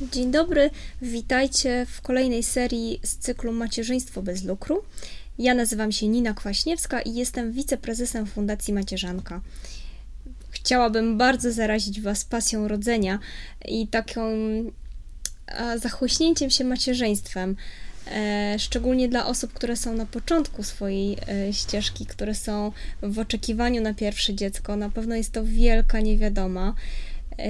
Dzień dobry, witajcie w kolejnej serii z cyklu Macierzyństwo bez lukru. Ja nazywam się Nina Kwaśniewska i jestem wiceprezesem Fundacji Macierzanka. Chciałabym bardzo zarazić Was pasją rodzenia i taką zachłyśnięciem się macierzyństwem, e, szczególnie dla osób, które są na początku swojej e, ścieżki, które są w oczekiwaniu na pierwsze dziecko. Na pewno jest to wielka niewiadoma e,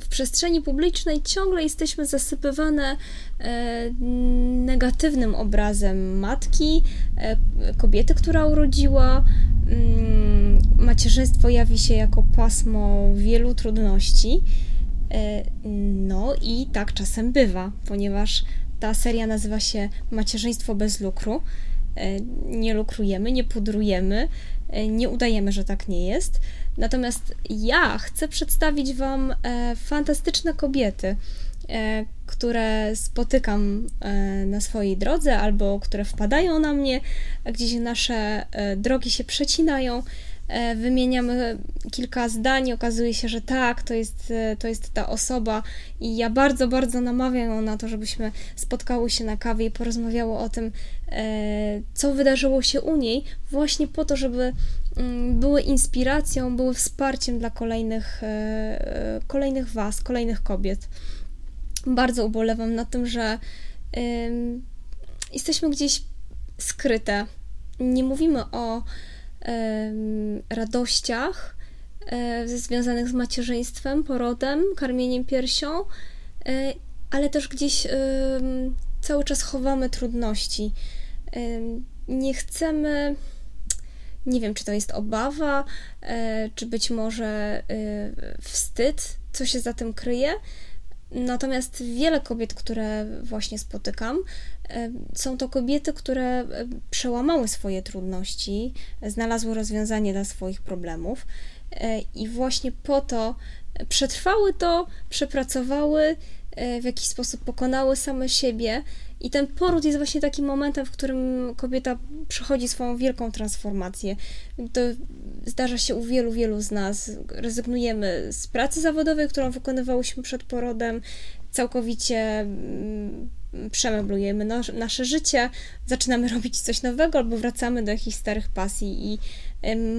w przestrzeni publicznej ciągle jesteśmy zasypywane e, negatywnym obrazem matki, e, kobiety, która urodziła. Mm, macierzyństwo jawi się jako pasmo wielu trudności. E, no i tak czasem bywa, ponieważ ta seria nazywa się Macierzyństwo bez lukru. Nie lukrujemy, nie pudrujemy, nie udajemy, że tak nie jest. Natomiast ja chcę przedstawić Wam e, fantastyczne kobiety, e, które spotykam e, na swojej drodze albo które wpadają na mnie, gdzieś nasze drogi się przecinają. Wymieniamy kilka zdań, okazuje się, że tak, to jest, to jest ta osoba i ja bardzo, bardzo namawiam ją na to, żebyśmy spotkały się na kawie i porozmawiały o tym, co wydarzyło się u niej, właśnie po to, żeby były inspiracją, były wsparciem dla kolejnych, kolejnych Was, kolejnych kobiet. Bardzo ubolewam na tym, że jesteśmy gdzieś skryte. Nie mówimy o radościach e, związanych z macierzyństwem, porodem, karmieniem piersią, e, ale też gdzieś cały czas chowamy trudności. Nie chcemy, nie wiem, czy to jest obawa, e, czy być może wstyd, co się za tym kryje. Natomiast wiele kobiet, które właśnie spotykam, są to kobiety, które przełamały swoje trudności, znalazły rozwiązanie dla swoich problemów e, i właśnie po to przetrwały to, przepracowały, e, w jakiś sposób pokonały same siebie. I ten poród jest właśnie takim momentem, w którym kobieta przechodzi swoją wielką transformację. To zdarza się u wielu, wielu z nas. Rezygnujemy z pracy zawodowej, którą wykonywałyśmy przed porodem, całkowicie mm, przemeblujemy nasze życie, zaczynamy robić coś nowego albo wracamy do jakichś starych pasji i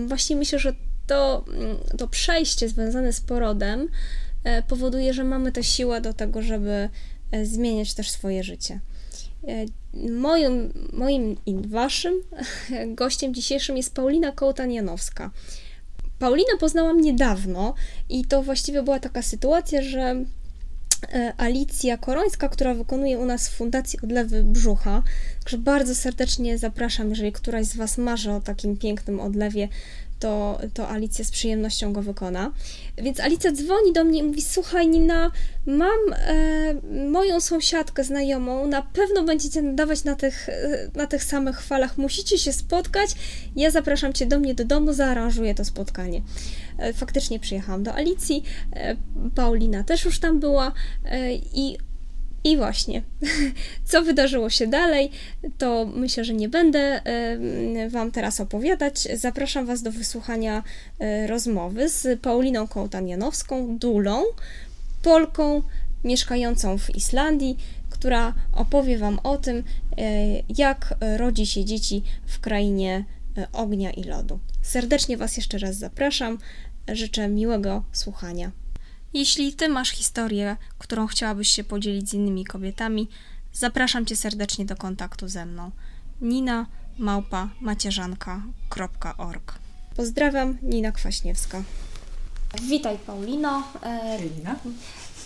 właśnie myślę, że to, mm, to przejście związane z porodem e, powoduje, że mamy tę siłę do tego, żeby e, zmieniać też swoje życie. E, moim, moim i waszym gościem dzisiejszym jest Paulina Kołtan-Janowska. Paulinę poznałam niedawno i to właściwie była taka sytuacja, że E, Alicja Korońska, która wykonuje u nas w Fundacji Odlewy Brzucha. Także bardzo serdecznie zapraszam, jeżeli któraś z Was marzy o takim pięknym odlewie to, to Alicja z przyjemnością go wykona. Więc Alicja dzwoni do mnie i mówi: Słuchaj, Nina, mam e, moją sąsiadkę znajomą, na pewno będziecie nadawać na tych, e, na tych samych falach, musicie się spotkać. Ja zapraszam cię do mnie do domu, zaaranżuję to spotkanie. E, faktycznie przyjechałam do Alicji, e, Paulina też już tam była e, i i właśnie, co wydarzyło się dalej, to myślę, że nie będę Wam teraz opowiadać. Zapraszam Was do wysłuchania rozmowy z Pauliną Kołtan-Janowską, Dulą, Polką mieszkającą w Islandii, która opowie Wam o tym, jak rodzi się dzieci w krainie ognia i lodu. Serdecznie Was jeszcze raz zapraszam. Życzę miłego słuchania. Jeśli Ty masz historię, którą chciałabyś się podzielić z innymi kobietami, zapraszam Cię serdecznie do kontaktu ze mną. Nina małpa macierzanka.org Pozdrawiam, Nina Kwaśniewska. Witaj Paulino. Nina.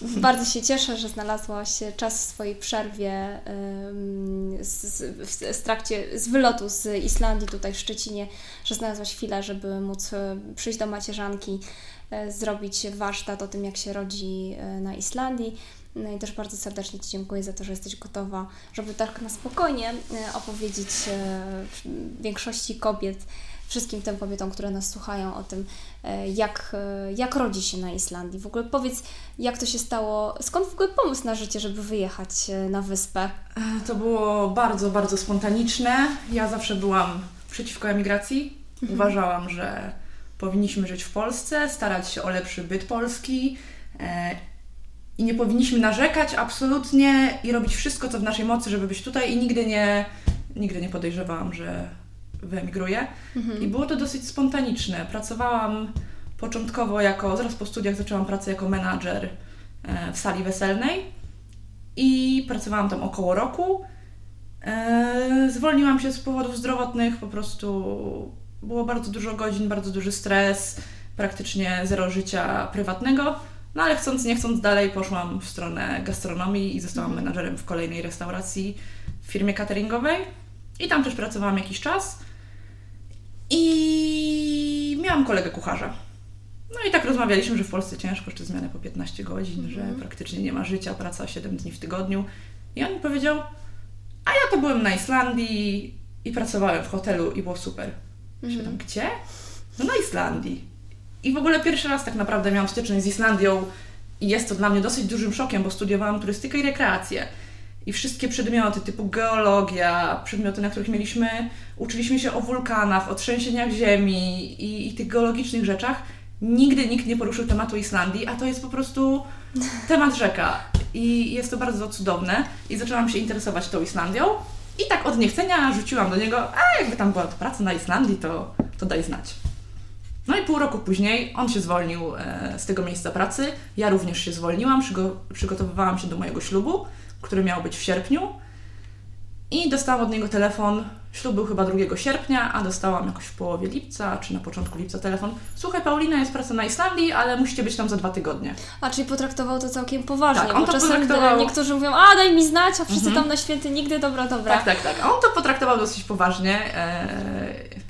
Bardzo się cieszę, że znalazłaś czas w swojej przerwie z, z, trakcie, z wylotu z Islandii tutaj w Szczecinie, że znalazłaś chwilę, żeby móc e, przyjść do macierzanki, e, zrobić warsztat o tym, jak się rodzi e, na Islandii. No i też bardzo serdecznie Ci dziękuję za to, że jesteś gotowa, żeby tak na spokojnie opowiedzieć większości kobiet, wszystkim tym kobietom, które nas słuchają o tym, e, jak, e, jak rodzi się na Islandii. W ogóle powiedz, jak to się stało, skąd w ogóle pomysł na życie, żeby wyjechać e, na wyspę? To było bardzo, bardzo spontaniczne. Ja zawsze byłam przeciwko emigracji. Mhm. Uważałam, że powinniśmy żyć w Polsce, starać się o lepszy byt polski i nie powinniśmy narzekać absolutnie i robić wszystko, co w naszej mocy, żeby być tutaj i nigdy nie, nigdy nie podejrzewałam, że wyemigruję. I było to dosyć spontaniczne. Pracowałam początkowo jako, zaraz po studiach zaczęłam pracę jako menadżer e, w sali weselnej i pracowałam tam około roku. E, zwolniłam się z powodów zdrowotnych, po prostu było bardzo dużo godzin, bardzo duży stres, praktycznie zero życia prywatnego. No ale chcąc, nie chcąc dalej poszłam w stronę gastronomii i zostałam Mhm. menadżerem w kolejnej restauracji w firmie cateringowej. I tam też pracowałam jakiś czas. I miałam kolegę kucharza. No i tak rozmawialiśmy, że w Polsce ciężko, jeszcze zmiany po 15 godzin, Mhm. że praktycznie nie ma życia, praca 7 dni w tygodniu. I on mi powiedział, a ja to byłem na Islandii i pracowałem w hotelu i było super. Mhm. Się tam, gdzie? No na Islandii. I w ogóle pierwszy raz tak naprawdę miałam styczność z Islandią i jest to dla mnie dosyć dużym szokiem, bo studiowałam turystykę i rekreację. I wszystkie przedmioty typu geologia, przedmioty, na których mieliśmy, uczyliśmy się o wulkanach, o trzęsieniach ziemi i, i tych geologicznych rzeczach. Nigdy nikt nie poruszył tematu Islandii, a to jest po prostu temat rzeka. I jest to bardzo cudowne. I zaczęłam się interesować tą Islandią. I tak od niechcenia rzuciłam do niego, a jakby tam była praca na Islandii, to, to daj znać. No i pół roku później on się zwolnił e, z tego miejsca pracy. Ja również się zwolniłam, przygo- przygotowywałam się do mojego ślubu, który miał być w sierpniu. I dostałam od niego telefon. Ślub był chyba 2 sierpnia, a dostałam jakoś w połowie lipca, czy na początku lipca telefon. Słuchaj, Paulina, jest praca na Islandii, ale musicie być tam za dwa tygodnie. A czyli potraktował to całkiem poważnie, Tak, on bo to czasem potraktował- niektórzy mówią, a daj mi znać, a wszyscy Mhm. tam na święty nigdy, dobra, dobra. Tak, tak, tak. A on to potraktował dosyć poważnie. E,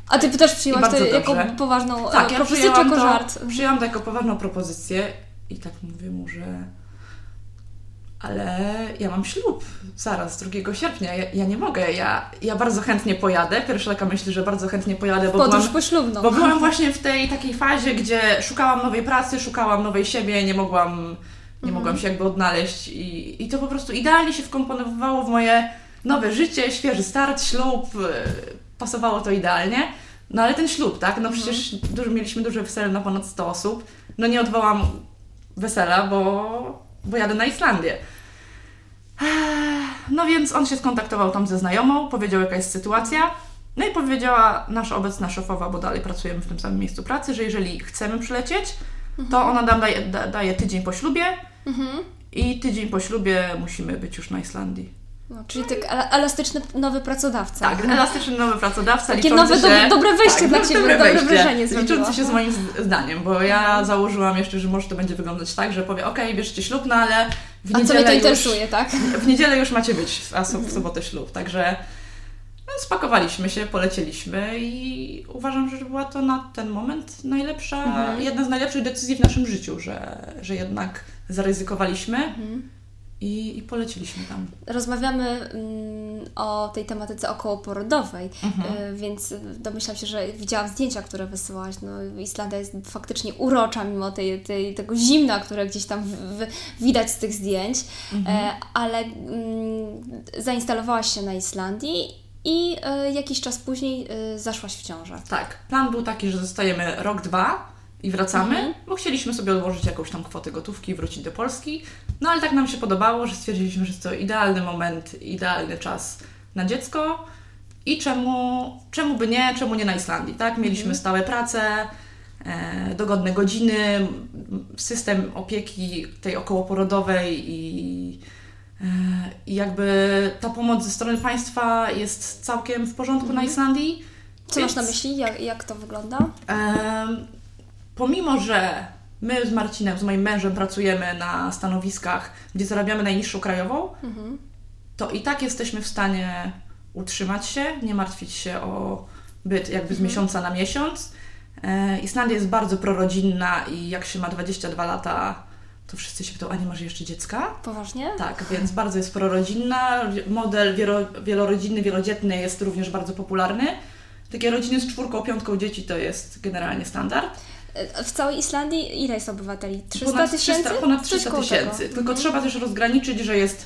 A ty też przyjęłaś to bardzo jako dobrze. poważną Tak, e, ja propozycję czy przyjęłam jako to, żart? przyjęłam to jako poważną propozycję i tak mówię mu, że ale ja mam ślub zaraz, 2 sierpnia, ja, ja nie mogę, ja, ja bardzo chętnie pojadę. Pierwsza taka myśl, że bardzo chętnie pojadę, bo Podróż byłam, poślubną. bo byłam właśnie w tej takiej fazie, gdzie szukałam nowej pracy, szukałam nowej siebie, nie mogłam, nie mogłam się jakby odnaleźć i, i to po prostu idealnie się wkomponowywało w moje nowe życie, świeży start, ślub, pasowało to idealnie. No ale ten ślub, tak? No przecież dużo, mieliśmy duże wesele na ponad 100 osób. No nie odwołam wesela, bo, bo jadę na Islandię. Ech, No więc on się skontaktował tam ze znajomą, powiedział jaka jest sytuacja. No i powiedziała nasza obecna szefowa, bo dalej pracujemy w tym samym miejscu pracy, że jeżeli chcemy przylecieć, to ona nam daje, da, daje tydzień po ślubie Mhm. i tydzień po ślubie musimy być już na Islandii. No, czyli tak elastyczny nowy pracodawca. Tak, elastyczny nowy pracodawca, Takie nowe, się... dobre, dobre wejście tak, dla no, Ciebie, dobre dobre, wejście, wrażenie zrobiło. Liczący się z moim zdaniem, bo ja założyłam jeszcze, że może to będzie wyglądać tak, że powie, okej, bierzcie ślub, no ale w A co niedzielę mnie to już, interesuje, tak? w niedzielę już macie być, a w sobotę ślub, także no, spakowaliśmy się, polecieliśmy i uważam, że była to na ten moment najlepsza, Mhm. jedna z najlepszych decyzji w naszym życiu, że, że jednak zaryzykowaliśmy Mhm. I, i poleciliśmy tam. Rozmawiamy mm, o tej tematyce okołoporodowej, Mhm. y, więc domyślam się, że widziałam zdjęcia, które wysyłałaś. No, Islandia jest faktycznie urocza, mimo tej, tej, tego zimna, które gdzieś tam w, w, widać z tych zdjęć, Mhm. e, ale mm, zainstalowałaś się na Islandii i e, jakiś czas później e, zaszłaś w ciążę. Tak, plan był taki, że zostajemy rok, dwa i wracamy, Mhm. bo chcieliśmy sobie odłożyć jakąś tam kwotę gotówki i wrócić do Polski. No ale tak nam się podobało, że stwierdziliśmy, że to idealny moment, idealny czas na dziecko i czemu, czemu by nie, czemu nie na Islandii, tak? Mieliśmy Mhm. stałe prace, e, dogodne godziny, system opieki tej okołoporodowej i e, i jakby ta pomoc ze strony państwa jest całkiem w porządku na Islandii. Mhm. Co masz na myśli? Jak, jak to wygląda? Em, pomimo, że my z Marcinem, z moim mężem pracujemy na stanowiskach, gdzie zarabiamy najniższą krajową, Mhm. to i tak jesteśmy w stanie utrzymać się, nie martwić się o byt jakby z miesiąca na miesiąc. E, Islandia jest bardzo prorodzinna i jak się ma 22 lata, to wszyscy się pytają, a nie masz jeszcze dziecka? Poważnie? Tak, więc bardzo jest prorodzinna. Model wielo, wielorodzinny, wielodzietny jest również bardzo popularny. Takie rodziny z czwórką, piątką dzieci to jest generalnie standard. E, W całej Islandii ile jest obywateli? 300 ponad tysięcy? 300, ponad Coś 300 koło tysięcy. Tylko trzeba też rozgraniczyć, że jest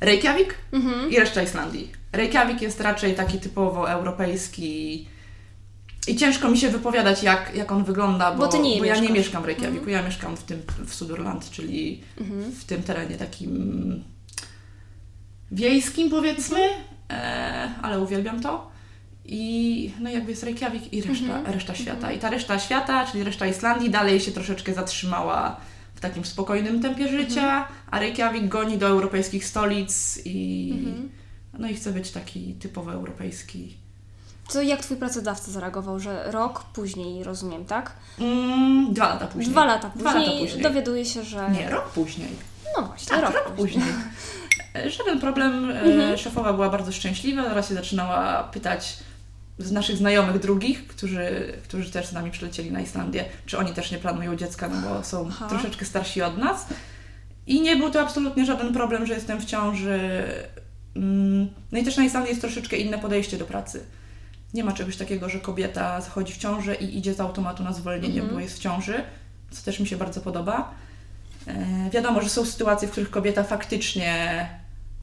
Reykjavik Mhm. i reszta Islandii. Reykjavik jest raczej taki typowo europejski I ciężko mi się wypowiadać, jak, jak on wygląda, bo, Bo ty nie bo ja nie mieszkam w Reykjaviku, ja mieszkam w tym w Sutherland, czyli w tym terenie takim wiejskim powiedzmy, e, ale uwielbiam to. I no jakby jest Reykjavik i reszta, reszta świata. I ta reszta świata, czyli reszta Islandii, dalej się troszeczkę zatrzymała w takim spokojnym tempie życia, a Reykjavik goni do europejskich stolic i no i chce być taki typowo europejski. Co, jak twój pracodawca zareagował, że rok później, rozumiem, tak? Mm, dwa lata później. Dwa lata później, Dwa lata później. dowiaduje się, że... Nie, rok później. No właśnie, Tak, rok, rok, później. później. E, Żaden problem. e, Mhm. Szefowa była bardzo szczęśliwa. Zaraz się zaczynała pytać z naszych znajomych drugich, którzy, którzy też z nami przylecieli na Islandię, czy oni też nie planują dziecka, no bo są Aha. troszeczkę starsi od nas. I nie był to absolutnie żaden problem, że jestem w ciąży. Mm, No i też na Islandii jest troszeczkę inne podejście do pracy. Nie ma czegoś takiego, że kobieta zachodzi w ciążę i idzie z automatu na zwolnienie, Mhm. bo jest w ciąży, co też mi się bardzo podoba. E, wiadomo, że są sytuacje, w których kobieta faktycznie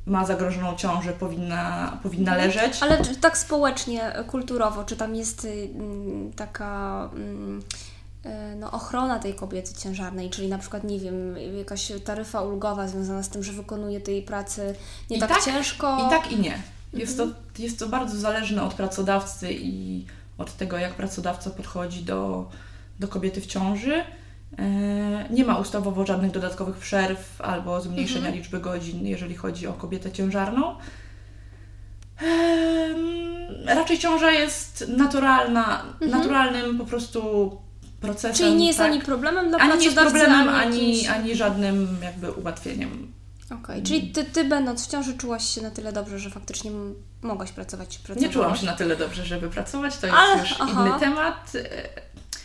ma zagrożoną ciążę, powinna, powinna leżeć. Ale tak społecznie, kulturowo, czy tam jest y, mm, taka mm, y, no, ochrona tej kobiety ciężarnej, czyli na przykład, nie wiem, jakaś taryfa ulgowa związana z tym, że wykonuje tej pracy nie tak, tak, ciężko? I tak i nie. Jest, to, jest to bardzo zależne od pracodawcy i od tego, jak pracodawca podchodzi do, do kobiety w ciąży. E, Nie ma ustawowo żadnych dodatkowych przerw albo zmniejszenia liczby godzin, jeżeli chodzi o kobietę ciężarną. Raczej ciąża jest naturalna, naturalnym po prostu procesem. Czyli nie jest tak? ani problemem dla ani nie jest pracodawcy, problemem, ani, jakimś... ani żadnym jakby ułatwieniem. Okej, czyli ty, ty będąc w ciąży czułaś się na tyle dobrze, że faktycznie mogłaś pracować, Nie pracowałaś. czułam się na tyle dobrze, żeby pracować, to jest Ale- już aha. inny temat.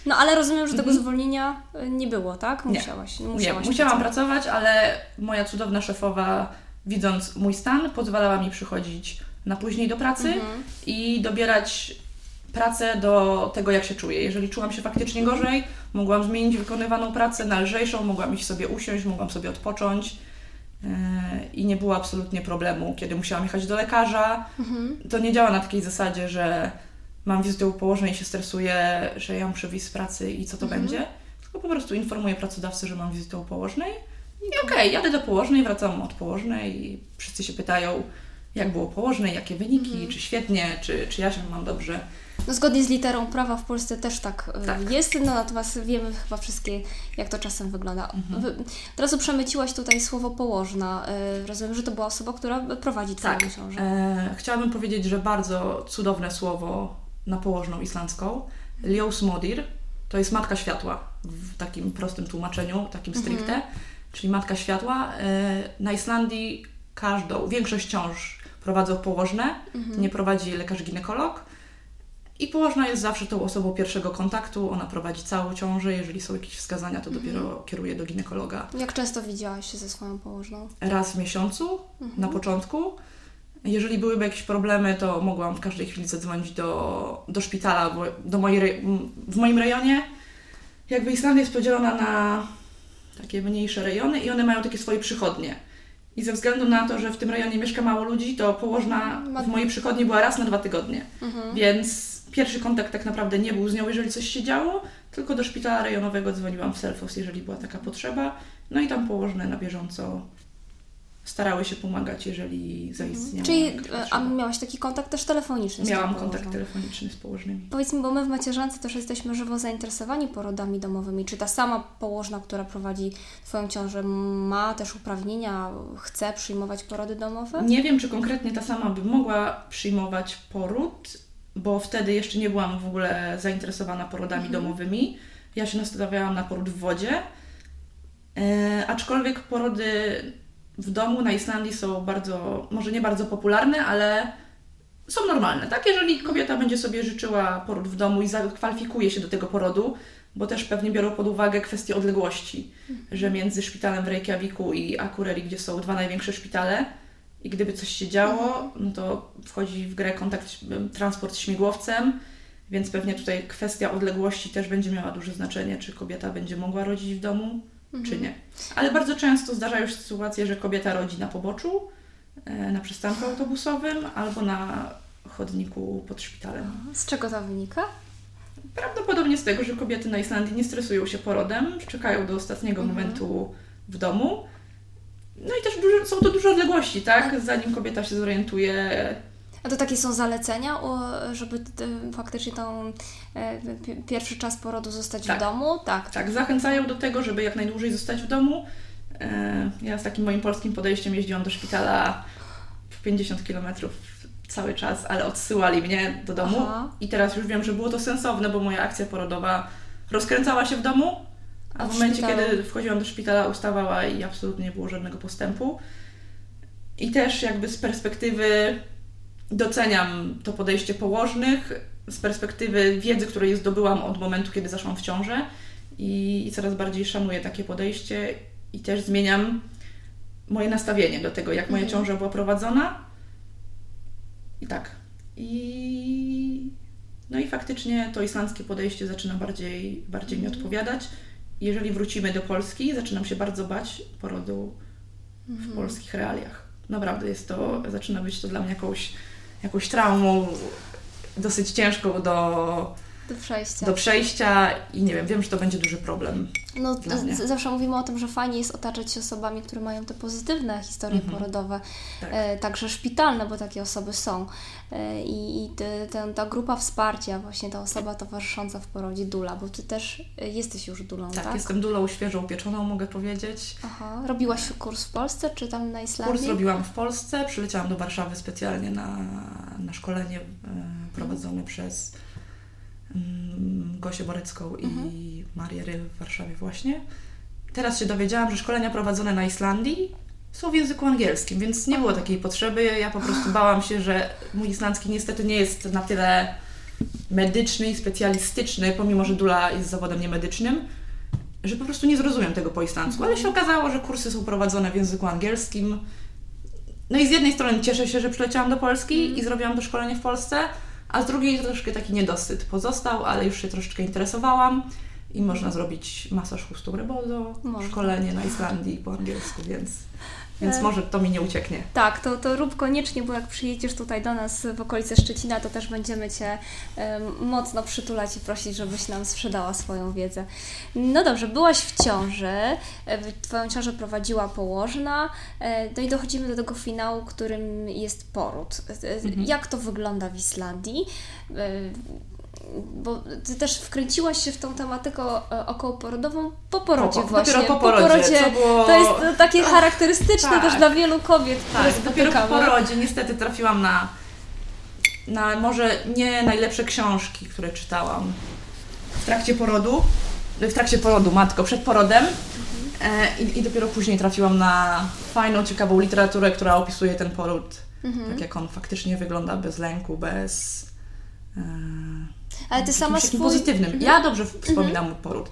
E, No ale rozumiem, że tego zwolnienia y, nie było, tak? Nie. Musiałaś. Nie, musiałaś musiałam pracować. pracować, ale moja cudowna szefowa, widząc mój stan, pozwalała mi przychodzić na później do pracy Mhm. i dobierać pracę do tego, jak się czuję. Jeżeli czułam się faktycznie gorzej, mogłam zmienić wykonywaną pracę na lżejszą, mogłam iść sobie usiąść, mogłam sobie odpocząć. e, I nie było absolutnie problemu, kiedy musiałam jechać do lekarza. Mhm. To nie działa na takiej zasadzie, że mam wizytę u położnej i się stresuję, że ja muszę wyjść z pracy i co to Mhm. będzie. Tylko po prostu informuję pracodawcę, że mam wizytę u położnej. I okej, jadę do położnej, wracam od położnej i wszyscy się pytają, jak było położnej, jakie wyniki, Mhm. czy świetnie, czy, czy ja się mam dobrze. No zgodnie z literą prawa w Polsce też tak, y, Tak. jest, no natomiast wiemy chyba wszystkie, jak to czasem wygląda. Mhm. Wy, teraz uprzemyciłaś tutaj słowo położna. Y, rozumiem, że to była osoba, która prowadzi Twoją Tak. ciążę. E, chciałabym powiedzieć, że bardzo cudowne słowo na położną islandzką. Ljósmodir to jest matka światła w takim prostym tłumaczeniu, takim stricte, czyli matka światła. E, na Islandii każdą, większość ciąż prowadzą położne, nie prowadzi lekarz ginekolog. I położna jest zawsze tą osobą pierwszego kontaktu, ona prowadzi całą ciążę, jeżeli są jakieś wskazania, to dopiero kieruje do ginekologa Jak często widziałaś się ze swoją położną? raz w miesiącu na początku. Jeżeli byłyby jakieś problemy, to mogłam w każdej chwili zadzwonić do, do szpitala, bo do mojej, w moim rejonie jakby Islandia jest podzielona na takie mniejsze rejony i one mają takie swoje przychodnie. I ze względu na to, że w tym rejonie mieszka mało ludzi, to położna w mojej przychodni była raz na dwa tygodnie. Więc pierwszy kontakt tak naprawdę nie był z nią, jeżeli coś się działo, tylko do szpitala rejonowego dzwoniłam w Selfos, jeżeli była taka potrzeba. No i tam położne na bieżąco starały się pomagać, jeżeli zaistniała Czyli, y, a miałaś taki kontakt też telefoniczny Miałam kontakt telefoniczny z położnymi. Powiedz mi, bo my w macierzance też jesteśmy żywo zainteresowani porodami domowymi. Czy ta sama położna, która prowadzi Twoją ciążę, ma też uprawnienia, chce przyjmować porody domowe? Nie wiem, czy konkretnie ta sama by mogła przyjmować poród, bo wtedy jeszcze nie byłam w ogóle zainteresowana porodami domowymi. Ja się nastawiałam na poród w wodzie. E, aczkolwiek porody w domu na Islandii są bardzo, może nie bardzo popularne, ale są normalne, tak? Jeżeli kobieta będzie sobie życzyła poród w domu i zakwalifikuje się do tego porodu, bo też pewnie biorą pod uwagę kwestię odległości, że między szpitalem w Reykjaviku i Akureyri, gdzie są dwa największe szpitale, i gdyby coś się działo, no to wchodzi w grę kontakt, transport śmigłowcem, więc pewnie tutaj kwestia odległości też będzie miała duże znaczenie, czy kobieta będzie mogła rodzić w domu, czy nie. Ale bardzo często zdarzają się sytuacje, że kobieta rodzi na poboczu, e, na przystanku autobusowym albo na chodniku pod szpitalem. Z czego to wynika? Prawdopodobnie z tego, że kobiety na Islandii nie stresują się porodem, czekają do ostatniego Mhm. momentu w domu. No i też duże, są to duże odległości, tak? Zanim kobieta się zorientuje. A to takie są zalecenia, żeby t- faktycznie tą e, pi- pierwszy czas porodu zostać Tak. w domu? Tak. Tak, zachęcają do tego, żeby jak najdłużej zostać w domu. E, Ja z takim moim polskim podejściem jeździłam do szpitala 50 km cały czas, ale odsyłali mnie do domu. Aha. I teraz już wiem, że było to sensowne, bo moja akcja porodowa rozkręcała się w domu, a A w w momencie, szpitalu? kiedy wchodziłam do szpitala, ustawała i absolutnie nie było żadnego postępu. I też jakby z perspektywy doceniam to podejście położnych, z perspektywy wiedzy, której zdobyłam od momentu, kiedy zaszłam w ciążę i, i coraz bardziej szanuję takie podejście i też zmieniam moje nastawienie do tego, jak moja Mhm. ciąża była prowadzona. I tak. I no i faktycznie to islandzkie podejście zaczyna bardziej, bardziej mi odpowiadać. Jeżeli wrócimy do Polski, zaczynam się bardzo bać porodu w polskich realiach. Naprawdę jest to, zaczyna być to dla mnie jakąś, jakąś traumą dosyć ciężką do, Do przejścia. do przejścia i nie wiem, wiem, że to będzie duży problem. No, zawsze mówimy o tym, że fajnie jest otaczać się osobami, które mają te pozytywne historie Mhm. porodowe, Tak. e, także szpitalne, bo takie osoby są. E, I te, ten, ta grupa wsparcia, właśnie ta osoba towarzysząca w porodzie, dula, bo Ty też e, jesteś już dulą, tak? Tak, jestem dulą świeżo upieczoną, mogę powiedzieć. Aha. Robiłaś kurs w Polsce, czy tam na Islandii? Kurs robiłam w Polsce, przyleciałam do Warszawy specjalnie na, na szkolenie e, prowadzone przez Gosię Borecką i Marię Ry w Warszawie właśnie. Teraz się dowiedziałam, że szkolenia prowadzone na Islandii są w języku angielskim, więc nie było takiej potrzeby. Ja po prostu bałam się, że mój islandzki niestety nie jest na tyle medyczny i specjalistyczny, pomimo że dula jest zawodem niemedycznym, że po prostu nie zrozumiem tego po islandzku. Ale się okazało, że kursy są prowadzone w języku angielskim. No i z jednej strony cieszę się, że przyleciałam do Polski i zrobiłam to szkolenie w Polsce, a z drugiej troszkę taki niedosyt pozostał, ale już się troszeczkę interesowałam i można zrobić masaż chustą rebozo, szkolenie na Islandii po angielsku, więc, więc E. może to mi nie ucieknie. Tak, to, to rób koniecznie, bo jak przyjedziesz tutaj do nas w okolice Szczecina, to też będziemy Cię em, mocno przytulać i prosić, żebyś nam sprzedała swoją wiedzę. No dobrze, byłaś w ciąży, e, Twoją ciążę prowadziła położna, e, no i dochodzimy do tego finału, którym jest poród. E, Mhm. Jak to wygląda w Islandii? Bo Ty też wkręciłaś się w tą tematykę e, okołoporodową po porodzie Po- właśnie. dopiero po porodzie, co było- To jest e, takie charakterystyczne Tak. też dla wielu kobiet, które Tak, dopiero po porodzie niestety trafiłam na, na może nie najlepsze książki, które czytałam w trakcie porodu. W trakcie porodu, matko, przed porodem. E, i, I dopiero później trafiłam na fajną, ciekawą literaturę, która opisuje ten poród, Mhm. tak jak on faktycznie wygląda, bez lęku, bez... E, Ale ty sama swój... pozytywnym. Mhm. Ja dobrze wspominam mój poród.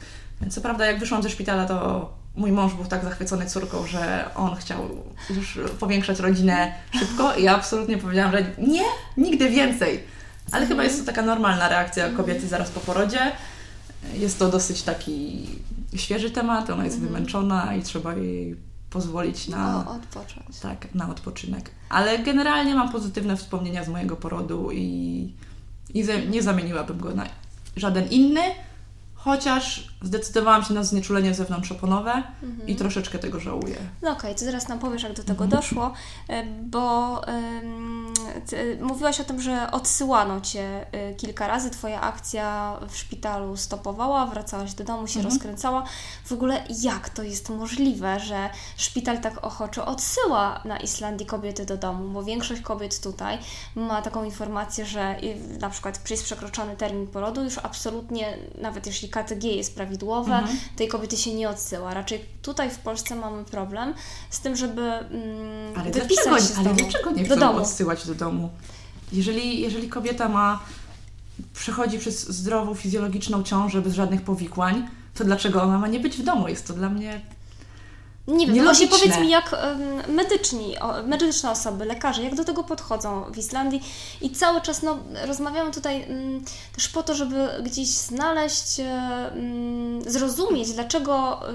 Co prawda, jak wyszłam ze szpitala, to mój mąż był tak zachwycony córką, że on chciał już powiększać rodzinę szybko i ja absolutnie powiedziałam, że nie, nigdy więcej. Ale chyba jest to taka normalna reakcja kobiety zaraz po porodzie. Jest to dosyć taki świeży temat, ona jest wymęczona i trzeba jej pozwolić na, O, odpocząć. tak, na odpoczynek. Ale generalnie mam pozytywne wspomnienia z mojego porodu i, nie zamieniłabym go na żaden inny, chociaż zdecydowałam się na znieczulenie zewnątrzoponowe i troszeczkę tego żałuję. No okej, to zaraz nam powiesz, jak do tego Mhm. doszło, e, bo ty, mówiłaś o tym, że odsyłano Cię e, kilka razy, Twoja akcja w szpitalu stopowała, wracałaś do domu, się Mhm. rozkręcała. W ogóle jak to jest możliwe, że szpital tak ochoczo odsyła na Islandii kobiety do domu, bo większość kobiet tutaj ma taką informację, że na przykład jest przekroczony termin porodu, już absolutnie, nawet jeśli KTG jest prawidłowe, Mhm. tej kobiety się nie odsyła. Raczej tutaj w Polsce mamy problem z tym, żeby mm, Ale wypisać dlaczego, się z ale domu. dlaczego nie do chcą domu. odsyłać do domu? Jeżeli, jeżeli kobieta ma, przechodzi przez zdrową, fizjologiczną ciążę bez żadnych powikłań, to dlaczego ona ma nie być w domu? Jest to dla mnie Nie wiem, Nielogiczne. właśnie powiedz mi, jak medyczni, medyczne osoby, lekarze, jak do tego podchodzą w Islandii i cały czas no, rozmawiamy tutaj mm, też po to, żeby gdzieś znaleźć, e, mm, zrozumieć, dlaczego e,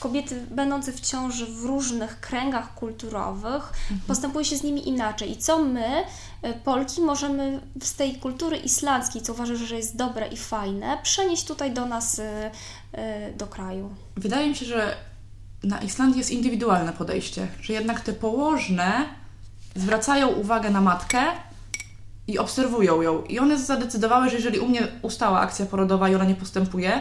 kobiety będące w ciąży w różnych kręgach kulturowych postępuje się z nimi inaczej i co my, e, Polki, możemy z tej kultury islandzkiej, co uważasz, że jest dobre i fajne, przenieść tutaj do nas, do kraju. Wydaje mi się, że na Islandii jest indywidualne podejście, że jednak te położne zwracają uwagę na matkę i obserwują ją. I one zadecydowały, że jeżeli u mnie ustała akcja porodowa i ona nie postępuje,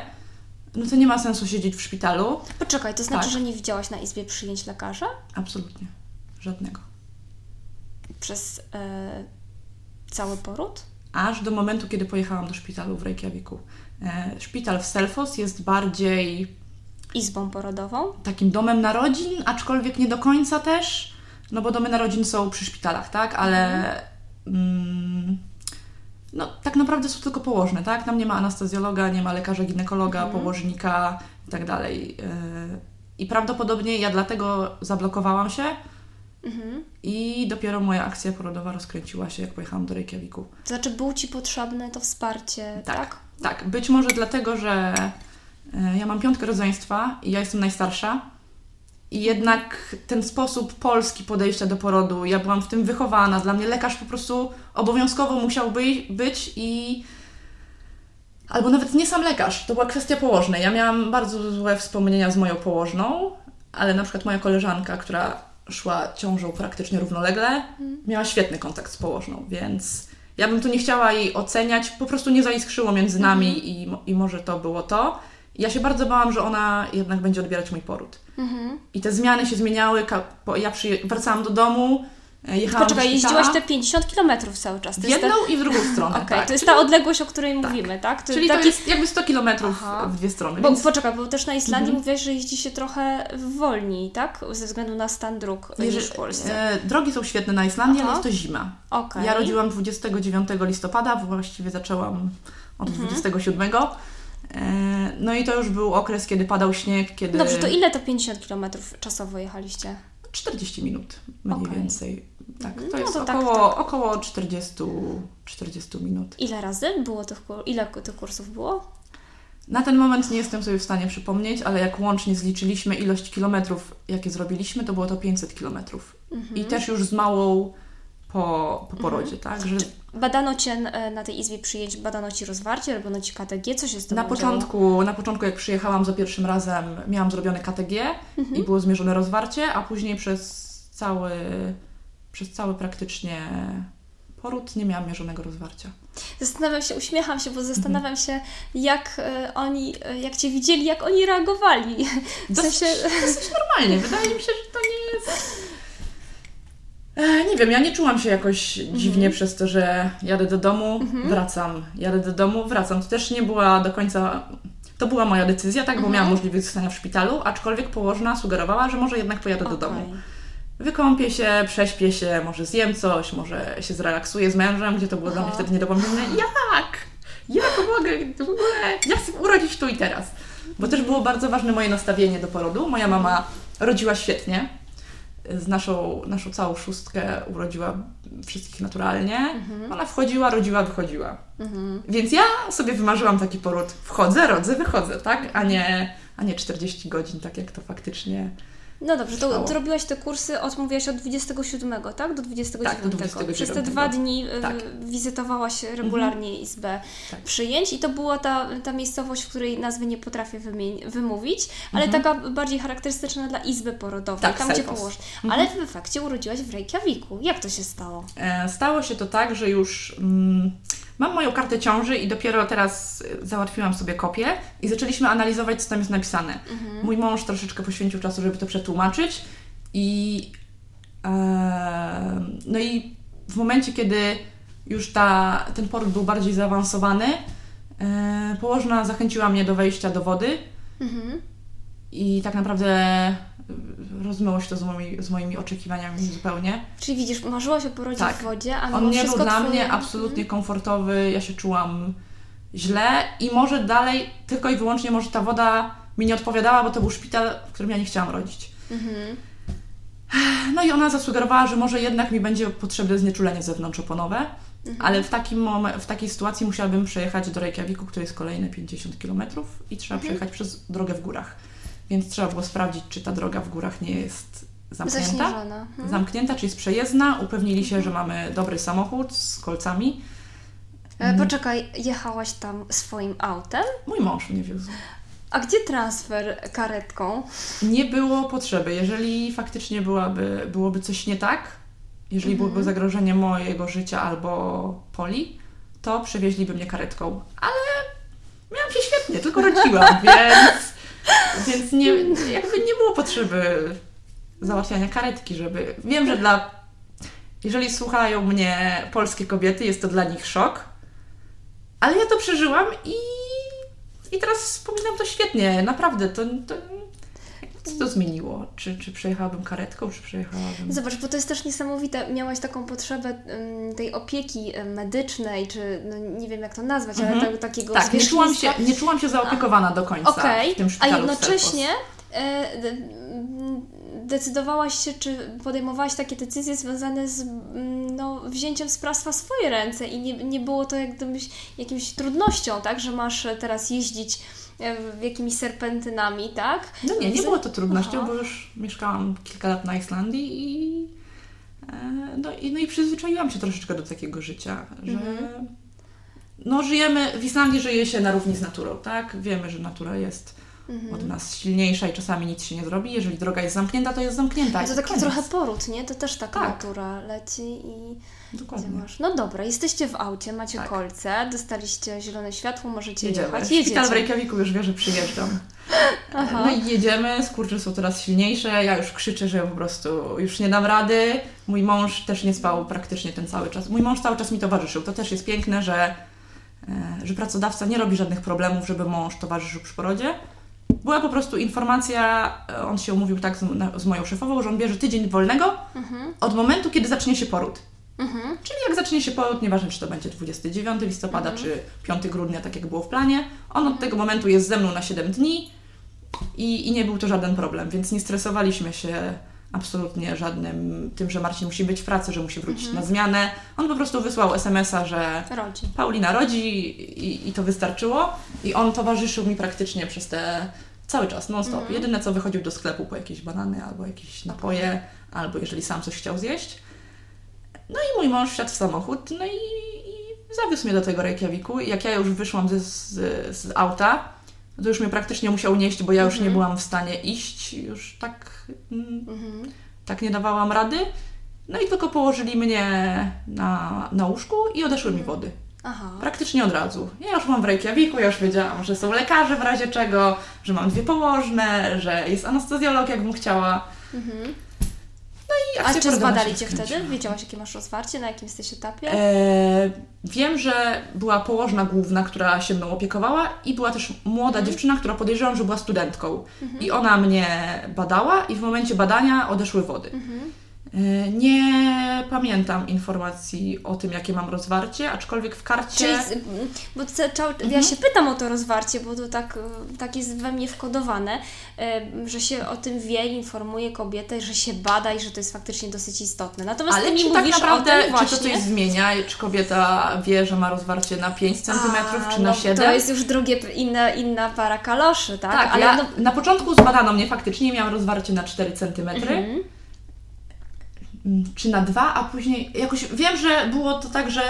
no to nie ma sensu siedzieć w szpitalu. Poczekaj, to znaczy, Tak. że nie widziałaś na izbie przyjęć lekarza Absolutnie. Żadnego. przez e, cały poród? Aż do momentu, kiedy pojechałam do szpitalu w Reykjaviku. E, szpital w Selfos jest bardziej Izbą porodową? takim domem narodzin, aczkolwiek nie do końca też, no bo domy narodzin są przy szpitalach, tak? Ale mm, no, tak naprawdę są tylko położne, tak? Tam nie ma anestezjologa, nie ma lekarza ginekologa, położnika i tak dalej. Yy, I prawdopodobnie ja dlatego zablokowałam się Mhm. i dopiero moja akcja porodowa rozkręciła się, jak pojechałam do Reykjaviku. Znaczy, był Ci potrzebne to wsparcie, tak? Tak, tak. Być może dlatego, że ja mam piątkę rodzeństwa i ja jestem najstarsza. I jednak ten sposób polski podejścia do porodu, ja byłam w tym wychowana. Dla mnie lekarz po prostu obowiązkowo musiał by, być i. Albo nawet nie sam lekarz, to była kwestia położnej. Ja miałam bardzo złe wspomnienia z moją położną, ale na przykład moja koleżanka, która szła ciążą praktycznie równolegle, miała świetny kontakt z położną, więc ja bym tu nie chciała jej oceniać, po prostu nie zaiskrzyło między nami i, mo- i może to było to. Ja się bardzo bałam, że ona jednak będzie odbierać mój poród. Mhm. I te zmiany się zmieniały, ja wracałam do domu, e, jechałam Poczekaj, jeździłaś te 50 km cały czas. w To jedną ta... i w drugą stronę, Okej, tak. to jest ta odległość, o której mówimy, tak? To Czyli taki... to jest jakby 100 kilometrów w dwie strony, Bo więc poczekaj, bo też na Islandii Mhm. mówiłaś, że jeździ się trochę wolniej, tak? Ze względu na stan dróg jeżeli- niż w Polsce. e, drogi są świetne na Islandii, Aha. ale jest to zima. Okej. Ja rodziłam 29 listopada, właściwie zaczęłam od Mhm. 27. E, No i to już był okres, kiedy padał śnieg, kiedy... Dobrze, to ile to 50 km czasowo jechaliście? 40 minut mniej Okej. więcej. Tak, to No jest to tak, około, tak. około 40, 40 minut. Ile razy było tych, ile tych kursów było? Na ten moment nie jestem sobie w stanie przypomnieć, ale jak łącznie zliczyliśmy ilość kilometrów, jakie zrobiliśmy, to było to 500 kilometrów. Mhm. I też już z małą po, po porodzie, tak? Że Badano Cię e, na tej izbie przyjęć, badano Ci rozwarcie, robiono Ci KTG, co się z tym na początku, na początku, jak przyjechałam za pierwszym razem, miałam zrobione KTG Mhm. i było zmierzone rozwarcie, a później przez cały, przez cały praktycznie poród nie miałam mierzonego rozwarcia. Zastanawiam się, uśmiecham się, bo zastanawiam się, jak e, oni, e, jak Cię widzieli, jak oni reagowali. W Dosyć, sensie, dosyć normalnie. Wydaje mi się, że to nie jest. E, nie wiem, ja nie czułam się jakoś dziwnie przez to, że jadę do domu, wracam. Jadę do domu, wracam. To też nie była do końca. To była moja decyzja, tak, bo miałam możliwość zostania w szpitalu, aczkolwiek położna sugerowała, że może jednak pojadę do domu. Wykąpię się, prześpię się, może zjem coś, może się zrelaksuję z mężem, gdzie to było dla mnie Aha. wtedy nie do pomyślenia. Jak? Jak mogę w ogóle? Ja chcę urodzić tu i teraz. Bo też było bardzo ważne moje nastawienie do porodu. Moja mama rodziła świetnie. Z naszą, naszą całą szóstkę urodziła wszystkich naturalnie. Ona wchodziła, rodziła, wychodziła. Mhm. Więc ja sobie wymarzyłam taki poród. Wchodzę, rodzę, wychodzę, tak? A nie, a nie 40 godzin, tak jak to faktycznie No dobrze, to, to robiłaś te kursy od, mówiłaś od 27, tak? Do 29. Tak, do 29. Przez te dwa dni e, Tak. wizytowałaś regularnie izbę Tak. przyjęć i to była ta, ta miejscowość, w której nazwy nie potrafię wymówić, ale Mhm. taka bardziej charakterystyczna dla izby porodowej, Tak, tam gdzie położ. Mhm. Ale w efekcie urodziłaś w Reykjaviku. Jak to się stało? E, Stało się to tak, że już mm, mam moją kartę ciąży i dopiero teraz e, załatwiłam sobie kopię i zaczęliśmy analizować, co tam jest napisane. Mój mąż troszeczkę poświęcił czasu, żeby to przetłumaczyć i no i w momencie, kiedy już ta, ten poród był bardziej zaawansowany, e, położna zachęciła mnie do wejścia do wody Mhm. i tak naprawdę rozmyło się to z moimi, z moimi oczekiwaniami zupełnie. Czyli widzisz, marzyłaś o porodzie Tak. w wodzie, a On nie był dla mnie absolutnie komfortowy, ja się czułam źle i może dalej, tylko i wyłącznie może ta woda mi nie odpowiadała, bo to był szpital, w którym ja nie chciałam rodzić. Mhm. No i ona zasugerowała, że może jednak mi będzie potrzebne znieczulenie zewnątrzoponowe, mhm. ale w, takim mom- w takiej sytuacji musiałabym przejechać do Reykjaviku, który jest kolejne 50 km i trzeba mhm. przejechać przez drogę w górach. Więc trzeba było sprawdzić, czy ta droga w górach nie jest zamknięta. Mhm. Zamknięta, czy jest przejezdna. Upewnili się, że mamy dobry samochód z kolcami. E, poczekaj, jechałaś tam swoim autem? Mój mąż mnie wiózł. A gdzie transfer karetką? Nie było potrzeby. Jeżeli faktycznie byłaby, byłoby coś nie tak, jeżeli mhm. byłoby zagrożenie mojego życia albo poli, to przewieźliby mnie karetką. Ale miałam się świetnie, tylko rodziłam, więc, więc nie, jakby nie było potrzeby załatwiania karetki, żeby... Wiem, że dla... Jeżeli słuchają mnie polskie kobiety, jest to dla nich szok, ale ja to przeżyłam i i teraz wspominam to świetnie, naprawdę. To, to, co to zmieniło? Czy, czy przejechałabym karetką, czy przejechałabym... Zobacz, bo to jest też niesamowite. Miałaś taką potrzebę um, tej opieki medycznej, czy no, nie wiem jak to nazwać, mhm. ale takiego Tak, nie czułam, się, nie czułam się zaopiekowana A, do końca okay. w tym szpitalu A jednocześnie e, decydowałaś się, czy podejmowałaś takie decyzje związane z no, wzięciem sprawstwa w swoje ręce i nie, nie było to jak gdybyś jakimś trudnością, tak, że masz teraz jeździć e, jakimiś serpentynami, tak? No nie, nie było to trudnością, Aha. bo już mieszkałam kilka lat na Islandii i e, no, i no i przyzwyczaiłam się troszeczkę do takiego życia, że mhm. no żyjemy, w Islandii żyje się na równi z naturą, tak? Wiemy, że natura jest mhm. od nas silniejsza i czasami nic się nie zrobi. Jeżeli droga jest zamknięta, to jest zamknięta. To taki trochę poród, nie? To też taka tak. natura leci i Dokładnie. No dobra, jesteście w aucie, macie tak. kolce, dostaliście zielone światło, możecie jedziemy. jechać. Jedziecie. Szpital w Reykjaviku już wie, że przyjeżdżam. Aha. No i jedziemy, skurcze są coraz silniejsze, ja już krzyczę, że po prostu już nie dam rady. Mój mąż też nie spał praktycznie ten cały czas. Mój mąż cały czas mi towarzyszył. To też jest piękne, że, e, że pracodawca nie robi żadnych problemów, żeby mąż towarzyszył przy porodzie była po prostu informacja, e, on się umówił tak z, z moją szefową, że on bierze tydzień wolnego mhm. od momentu, kiedy zacznie się poród. Mhm. Czyli jak zacznie się poród, nieważne czy to będzie 29 listopada, mhm. czy 5 grudnia, tak jak było w planie, on od mhm. tego momentu jest ze mną na 7 dni i, i nie był to żaden problem, więc nie stresowaliśmy się absolutnie żadnym tym, że Marcin musi być w pracy, że musi wrócić mhm. na zmianę. On po prostu wysłał SMS-a, że rodzi. Paulina rodzi i, i to wystarczyło. I on towarzyszył mi praktycznie przez te cały czas, non-stop. Mhm. Jedyne co wychodził do sklepu po jakieś banany albo jakieś napoje, albo jeżeli sam coś chciał zjeść. No i mój mąż wsiadł w samochód, no i, i zawiózł mnie do tego Reykjaviku. I jak ja już wyszłam z, z auta, to już mnie praktycznie musiał nieść, bo ja już mhm. nie byłam w stanie iść, już tak, mm, mhm. tak nie dawałam rady. No i tylko położyli mnie na, na łóżku i odeszły mi mhm. wody. Aha. Praktycznie od razu. Ja już mam w Reykjaviku, ja już wiedziałam, że są lekarze w razie czego, że mam dwie położne, że jest anestezjolog, jakbym chciała. Mhm. No i A czy zbadali Cię wtedy? Wiedziałaś, jakie masz rozwarcie, na jakim jesteś etapie? E, wiem, że była położna główna, która się mną opiekowała i była też młoda mhm. dziewczyna, która podejrzewam, że była studentką. Mhm. I ona mnie badała i w momencie badania odeszły wody. Mhm. E, nie pamiętam informacji o tym, jakie mam rozwarcie, aczkolwiek w karcie. Czyli, bo mhm. ja się pytam o to rozwarcie, bo to tak, tak jest we mnie wkodowane, e, że się o tym wie, informuje kobietę, że się bada i że to jest faktycznie dosyć istotne. Natomiast Ale ty czy tak naprawdę, czy to coś zmienia? Czy kobieta wie, że ma rozwarcie na 5 cm, czy na no, 7? To jest już drugie, inna, inna para kaloszy, tak? Tak, Ale ja, no... na początku zbadano mnie faktycznie, miałam rozwarcie na 4 cm. Mhm czy na dwa, a później jakoś wiem, że było to tak, że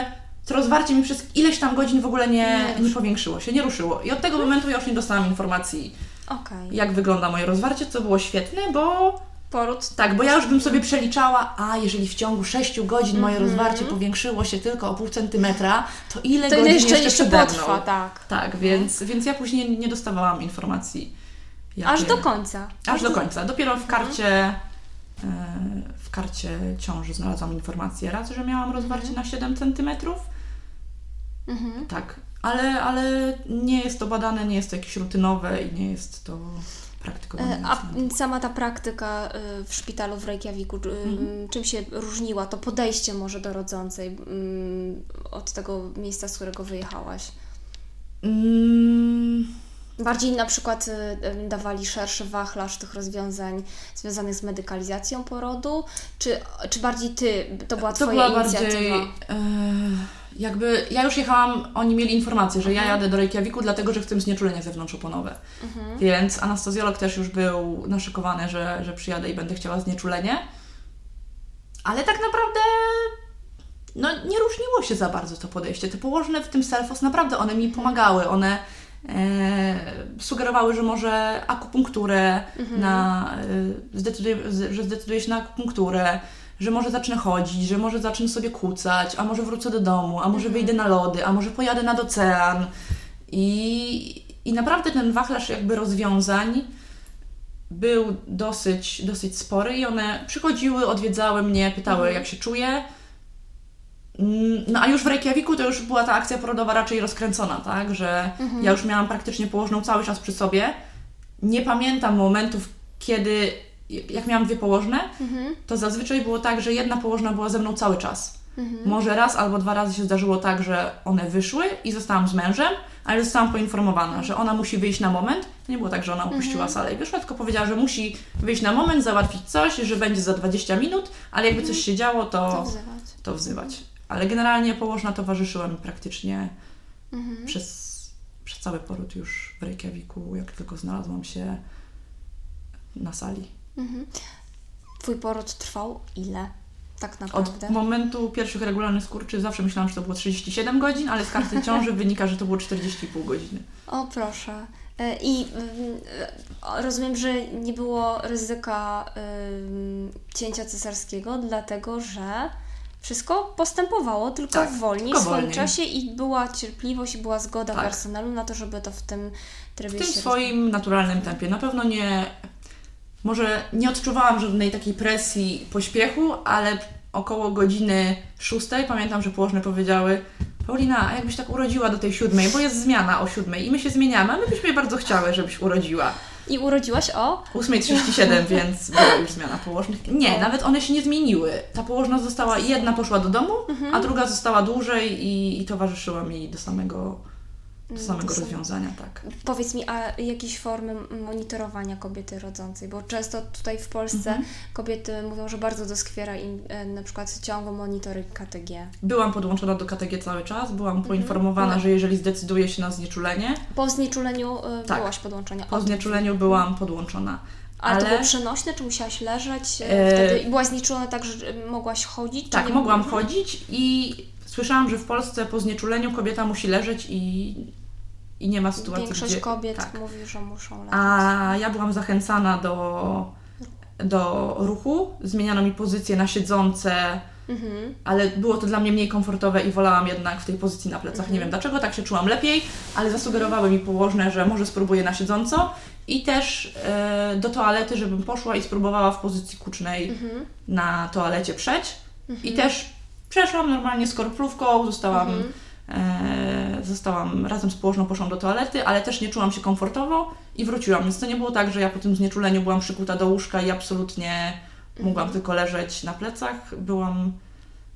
to rozwarcie mi przez ileś tam godzin w ogóle nie, nie, nie powiększyło się, nie ruszyło. I od tego momentu ja już nie dostałam informacji, okay. jak wygląda moje rozwarcie, co było świetne, bo. Poród. Tak, bo ja już bym sobie przeliczała, a jeżeli w ciągu 6 godzin moje mm -hmm. rozwarcie powiększyło się tylko o pół centymetra, to ile to godzin jeszcze, jeszcze, jeszcze potrwa, tak. Tak, więc, no. więc ja później nie dostawałam informacji. Jakie... Aż do końca. Aż do końca. Dopiero w karcie. Karcie ciąży znalazłam informację raz, że miałam rozwarcie mhm. na 7 cm. Mhm. Tak, ale, ale nie jest to badane, nie jest to jakieś rutynowe i nie jest to praktykowane. A sama ta praktyka y, w szpitalu w Reykjaviku, mhm. czym się różniła to podejście może do rodzącej mm, od tego miejsca, z którego wyjechałaś? Mm, Bardziej na przykład y, dawali szerszy wachlarz tych rozwiązań związanych z medykalizacją porodu, czy, czy bardziej Ty, to była To Twoja była inicjatywa? bardziej. Jakby ja już jechałam, oni mieli informację, że Mhm. ja jadę do Reykjaviku, dlatego że chcę znieczulenie zewnątrzoponowe. Mhm. Więc anestezjolog też już był naszykowany, że, że przyjadę i będę chciała znieczulenie. Ale tak naprawdę no, nie różniło się za bardzo to podejście. Te położne w tym selfos naprawdę one mi pomagały. One sugerowały, że może akupunkturę, na, e, zdecyduję, z- że zdecyduję się na akupunkturę, że może zacznę chodzić, że może zacznę sobie kucać, a może wrócę do domu, a może wyjdę na lody, a może pojadę nad ocean. I, i naprawdę ten wachlarz jakby rozwiązań był dosyć, dosyć spory i one przychodziły, odwiedzały mnie, pytały jak się czuję. Mm, No a już w Reykjaviku to już była ta akcja porodowa raczej rozkręcona, tak, że ja już miałam praktycznie położną cały czas przy sobie. Nie pamiętam momentów, kiedy, jak miałam dwie położne, to zazwyczaj było tak, że jedna położna była ze mną cały czas. Może raz albo dwa razy się zdarzyło tak, że one wyszły i zostałam z mężem, ale zostałam poinformowana, że ona musi wyjść na moment. To nie było tak, że ona opuściła salę i wyszła, tylko powiedziała, że musi wyjść na moment, załatwić coś, że będzie za 20 minut, ale jakby coś się działo, To to, wzywać. to wzywać. Ale generalnie położna towarzyszyła mi praktycznie Mhm. przez, przez cały poród już w Reykjaviku, jak tylko znalazłam się na sali. Mhm. Twój poród trwał ile? Tak Od naprawdę. momentu pierwszych regularnych skurczy zawsze myślałam, że to było 37 godzin, ale z karty ciąży wynika, że to było 40,5 godziny. O, proszę. E, I mm, e, rozumiem, że nie było ryzyka cięcia cesarskiego, dlatego że wszystko postępowało tylko Tak, wolniej, tylko w swoim wolniej. czasie i była cierpliwość i była zgoda Tak. personelu na to, żeby to w tym trybie W tym swoim naturalnym tempie. Na pewno nie, może nie odczuwałam żadnej takiej presji pośpiechu, ale około godziny szóstej pamiętam, że położne powiedziały Paulina, a jakbyś tak urodziła do tej siódmej, bo jest zmiana o siódmej i my się zmieniamy, a my byśmy bardzo chciały, żebyś urodziła. I urodziłaś o? 8.37, więc była już zmiana położnych. Nie, nawet one się nie zmieniły. Ta położna została, jedna poszła do domu, a druga została dłużej i, i towarzyszyła mi do samego, do samego do rozwiązania, tak. Powiedz mi, a jakieś formy monitorowania kobiety rodzącej? Bo często tutaj w Polsce Mhm. kobiety mówią, że bardzo doskwiera im e, na przykład ciągły monitoring KTG. Byłam podłączona do KTG cały czas, byłam poinformowana, No. że jeżeli zdecyduje się na znieczulenie, Po znieczuleniu e, Tak. byłaś podłączona. po znieczuleniu byłam podłączona. Ale, to ale- było przenośne, czy musiałaś leżeć e, E, wtedy? Byłaś znieczulona tak, że e, mogłaś chodzić? Tak, mogłam chodzić i słyszałam, że w Polsce po znieczuleniu kobieta musi leżeć i, i nie ma sytuacji, Większość gdzie... kobiet Tak. mówi, że muszą leżeć. A ja byłam zachęcana do, do ruchu. Zmieniano mi pozycję na siedzące, Mhm. ale było to dla mnie mniej komfortowe i wolałam jednak w tej pozycji na plecach. Nie wiem dlaczego, tak się czułam lepiej, ale zasugerowały mi położne, że może spróbuję na siedząco i też e, do toalety, żebym poszła i spróbowała w pozycji kucznej Mhm. na toalecie przeć. I też przeszłam normalnie z korplówką, zostałam, Mhm. e, zostałam razem z położną, poszłam do toalety, ale też nie czułam się komfortowo i wróciłam. Więc to nie było tak, że ja po tym znieczuleniu byłam przykuta do łóżka i absolutnie mogłam tylko leżeć na plecach. Byłam,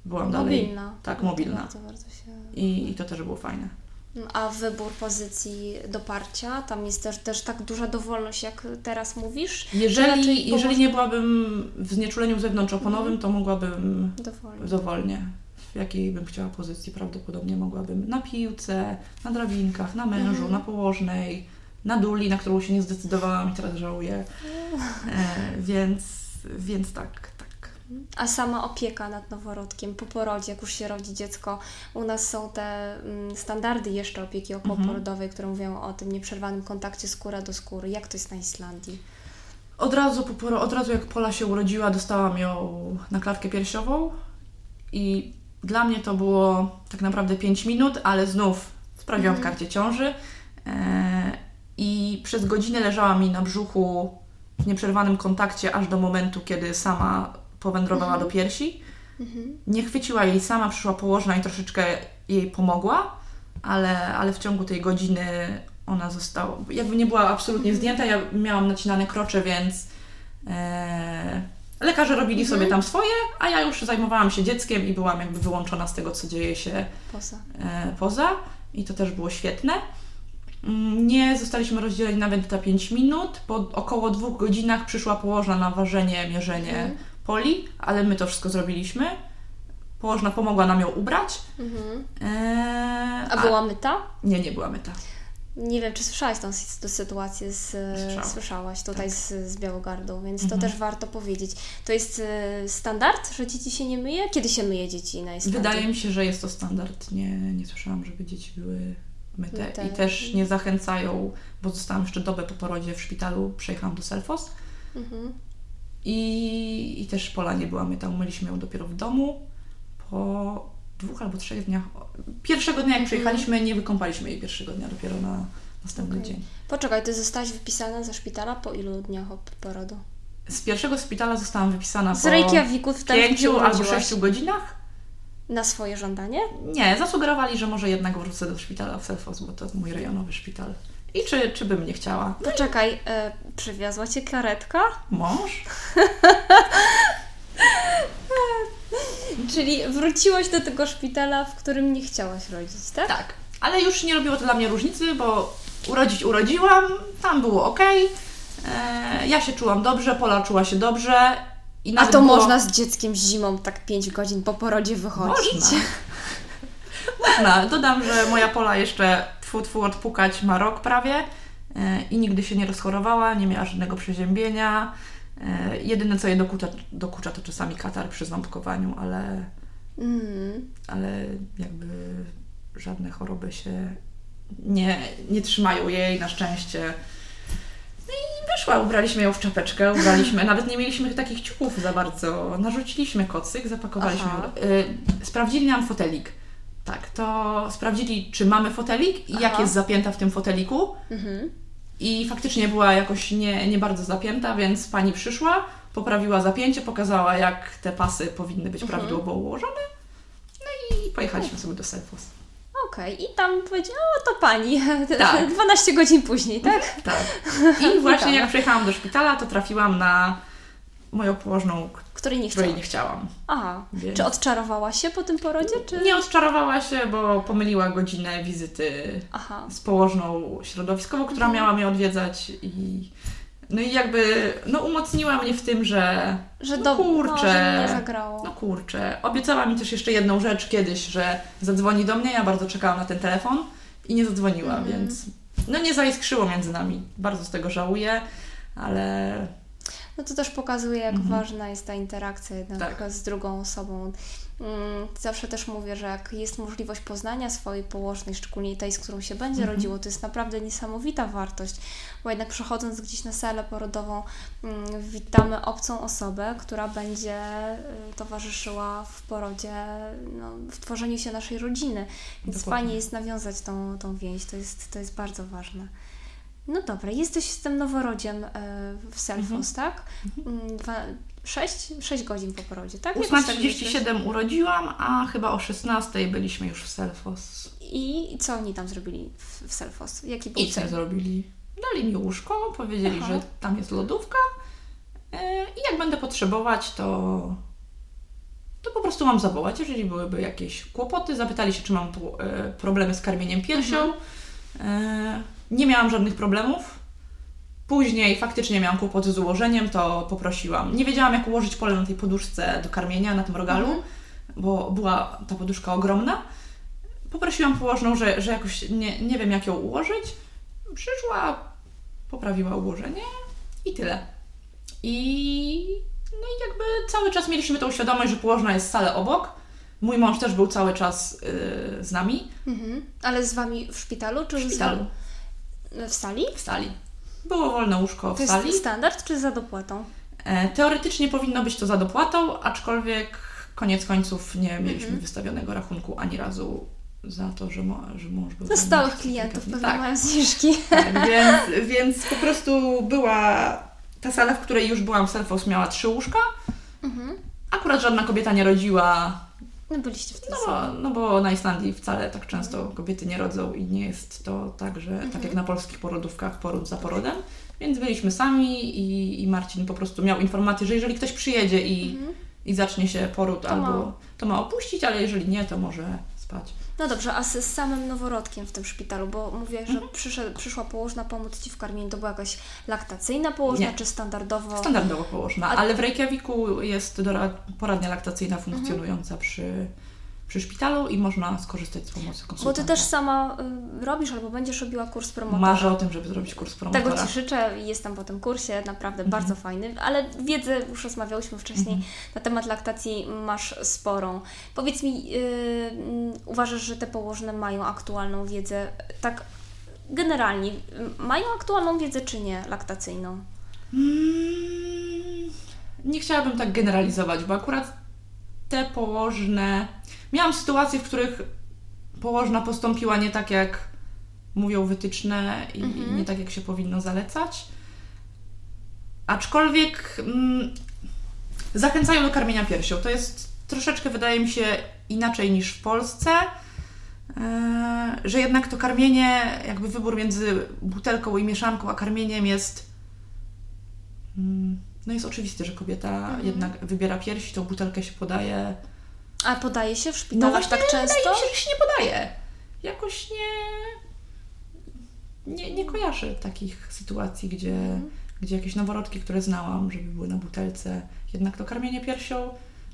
byłam dalej. Mobilna. Tak, mobilna. Bardzo, bardzo się... I, I to też było fajne. A wybór pozycji doparcia, tam jest też, też tak duża dowolność, jak teraz mówisz? Jeżeli, jeżeli nie byłabym w znieczuleniu zewnątrzoponowym, to mogłabym Dowolnie. dowolnie. W jakiej bym chciała pozycji, prawdopodobnie mogłabym na piłce, na drabinkach, na mężu, Mhm. na położnej, na duli, na którą się nie zdecydowałam i teraz żałuję. E, więc, więc tak. A sama opieka nad noworodkiem po porodzie, jak już się rodzi dziecko, u nas są te mm, standardy jeszcze opieki okołoporodowej, które mówią o tym nieprzerwanym kontakcie skóra do skóry. Jak to jest na Islandii? Od razu, po, od razu jak Pola się urodziła, dostałam ją na klatkę piersiową i dla mnie to było tak naprawdę 5 minut, ale znów sprawdziłam w karcie ciąży e, i przez godzinę leżała mi na brzuchu w nieprzerwanym kontakcie aż do momentu, kiedy sama powędrowała do piersi. Nie chwyciła jej sama, przyszła położna i troszeczkę jej pomogła, ale, ale w ciągu tej godziny ona została, jakby nie była absolutnie zdjęta, ja miałam nacinane krocze, więc e, lekarze robili sobie tam swoje, a ja już zajmowałam się dzieckiem i byłam jakby wyłączona z tego, co dzieje się Poza. e, poza i to też było świetne. Mm, Nie zostaliśmy rozdzieleni nawet na 5 minut. Po około dwóch godzinach przyszła położna na ważenie, mierzenie Mhm. Poli, ale my to wszystko zrobiliśmy. Położna pomogła nam ją ubrać. Mhm. Eee, A była myta? Nie, nie była myta. Nie wiem, czy słyszałaś tą, tą sytuację, z, Słyszałam. słyszałaś tutaj Tak. z, z Białogardą, więc Mhm. to też warto powiedzieć. To jest e, standard, że dzieci się nie myje? Kiedy się myje dzieci na Islandii? Wydaje mi się, że jest to standard. Nie, nie słyszałam, żeby dzieci były myte. Myte. I też nie zachęcają, bo zostałam jeszcze dobę po porodzie w szpitalu, przejechałam do Selfos Mhm. I, i też pola nie była myta. Umyliśmy ją dopiero w domu po dwóch albo trzech dniach. Pierwszego dnia, jak Mhm. przyjechaliśmy, nie wykąpaliśmy jej pierwszego dnia, dopiero na następny Okej. dzień. Poczekaj, Ty zostałaś wypisana ze szpitala po ilu dniach od porodu? Z pierwszego szpitala zostałam wypisana Z po Reykjaviku w pięciu albo sześciu godzinach. Na swoje żądanie? Nie, zasugerowali, że może jednak wrócę do szpitala w Selfos, bo to mój rejonowy szpital. I czy, czy bym nie chciała? Poczekaj, e, przywiozła Cię karetka? Mąż? Czyli wróciłaś do tego szpitala, w którym nie chciałaś rodzić, tak? Tak. Ale już nie robiło to dla mnie różnicy, bo urodzić urodziłam, tam było ok. ja się czułam dobrze, Pola czuła się dobrze. I A to było... można z dzieckiem zimą tak 5 godzin po porodzie wychodzić. Można. Można. Dodam, że moja Pola jeszcze tfu, tfu odpukać ma rok prawie e, i nigdy się nie rozchorowała, nie miała żadnego przeziębienia. E, Jedyne, co jej dokucza, dokucza, to czasami katar przy ząbkowaniu, ale, Mm. ale jakby żadne choroby się nie, nie trzymają jej, na szczęście. No i wyszła, ubraliśmy ją w czapeczkę, ubraliśmy, nawet nie mieliśmy takich ciuchów za bardzo. Narzuciliśmy kocyk, zapakowaliśmy Aha. Y, sprawdzili nam fotelik. Tak, to sprawdzili, czy mamy fotelik i jak Aha. jest zapięta w tym foteliku. Mhm. I faktycznie była jakoś nie, nie bardzo zapięta, więc pani przyszła, poprawiła zapięcie, pokazała, jak te pasy powinny być Mhm. prawidłowo ułożone. No i pojechaliśmy sobie do Selfos. Okej, i tam powiedziała, to pani. Tak. 12 godzin później, tak? Tak. I właśnie jak przyjechałam do szpitala, to trafiłam na moją położną, Której nie której nie chciałam. Aha. Więc- Czy odczarowała się po tym porodzie, czy... Nie odczarowała się, bo pomyliła godzinę wizyty Aha. z położną środowiskową, która Mhm. miała mnie odwiedzać i no i jakby no umocniła mnie w tym, że Że No do... kurczę. No, że nie zagrało. no kurczę, obiecała mi też jeszcze jedną rzecz kiedyś, że zadzwoni do mnie, ja bardzo czekałam na ten telefon i nie zadzwoniła, Mhm. więc no nie zaiskrzyło między nami. Bardzo z tego żałuję, ale No to też pokazuje, jak Mhm. ważna jest ta interakcja jednak Tak. z drugą osobą. Mm, Zawsze też mówię, że jak jest możliwość poznania swojej położnej, szczególnie tej, z którą się będzie Mhm. rodziło, to jest naprawdę niesamowita wartość, bo jednak przechodząc gdzieś na salę porodową, mm, witamy obcą osobę, która będzie y, towarzyszyła w porodzie, no, w tworzeniu się naszej rodziny. Więc Dokładnie. fajnie jest nawiązać tą, tą więź, to jest, to jest bardzo ważne. No dobra, jesteś z tym noworodziem e, w Selfos, tak? Mm, Dwa, sześć, sześć godzin po porodzie, tak? Jakoś tak 8.37 urodziłam, a chyba o 16 byliśmy już w Selfos. I co oni tam zrobili w, w Selfos? Jaki był nie cel? zrobili. Dali mi łóżko, powiedzieli, Aha. że tam jest lodówka e, i jak będę potrzebować, to, to po prostu mam zawołać. Jeżeli byłyby jakieś kłopoty, zapytali się, czy mam e, problemy z karmieniem piersią. Mhm. Nie miałam żadnych problemów. Później faktycznie miałam kłopoty z ułożeniem, to poprosiłam. Nie wiedziałam, jak ułożyć pole na tej poduszce do karmienia, na tym rogalu, Mhm. bo była ta poduszka ogromna. Poprosiłam położną, że, że jakoś nie, nie wiem, jak ją ułożyć. Przyszła, poprawiła ułożenie i tyle. I, no i jakby cały czas mieliśmy tą świadomość, że położna jest salę obok. Mój mąż też był cały czas yy, z nami Mhm. Ale z Wami w szpitalu, czy w szpitalu, w sali? w sali. Było wolne łóżko To w sali. jest standard, czy za dopłatą? E, Teoretycznie powinno być to za dopłatą, aczkolwiek koniec końców nie mieliśmy Mhm. wystawionego rachunku ani razu za to, że, mo- że mąż był mną stałych klientów pewnie Tak, mają zniżki. tak więc, więc po prostu była ta sala, w której już byłam w Selfos miała trzy łóżka. Mhm. Akurat żadna kobieta nie rodziła, No byliście w tej no, no bo na Islandii wcale tak często kobiety nie rodzą i nie jest to tak, że Mhm. tak jak na polskich porodówkach, poród za porodem. Więc byliśmy sami i, i Marcin po prostu miał informację, że jeżeli ktoś przyjedzie i, Mhm. i zacznie się poród To albo ma. to ma opuścić, ale jeżeli nie, to może spać. No dobrze, a z, samym noworodkiem w tym szpitalu, bo mówię, że Mhm. przyszedł, przyszła położna pomóc Ci w karmieniu, to była jakaś laktacyjna położna, Nie. czy standardowo? Standardowo położna, A- ale w Reykjaviku jest dora- poradnia laktacyjna Mhm. funkcjonująca przy, przy szpitalu i można skorzystać z pomocy Bo konsultanta. Ty też sama y, robisz albo będziesz robiła kurs promotora. Marzę o tym, żeby zrobić kurs promotora. Tego Ci życzę i jestem po tym kursie, naprawdę Mhm. bardzo fajny, ale wiedzę, już rozmawiałyśmy wcześniej, Mhm. na temat laktacji masz sporą. Powiedz mi, yy, mm, uważasz, że te położne mają aktualną wiedzę, tak generalnie, y, mają aktualną wiedzę czy nie laktacyjną? Mm, nie chciałabym tak generalizować, bo akurat te położne. Miałam sytuacje, w których położna postąpiła nie tak, jak mówią wytyczne i Mhm. nie tak, jak się powinno zalecać. Aczkolwiek mm, zachęcają do karmienia piersią. To jest troszeczkę, wydaje mi się, inaczej niż w Polsce. e, Że jednak to karmienie, jakby wybór między butelką i mieszanką, a karmieniem jest Mm, No jest oczywiste, że kobieta Mhm. jednak wybiera piersi, tą butelkę się podaje. A podaje się w No szpitalach właśnie, tak często? Mi się, że się nie podaje. Jakoś nie, nie, nie kojarzę takich sytuacji, gdzie, Mhm. gdzie jakieś noworodki, które znałam, żeby były na butelce, jednak to karmienie piersią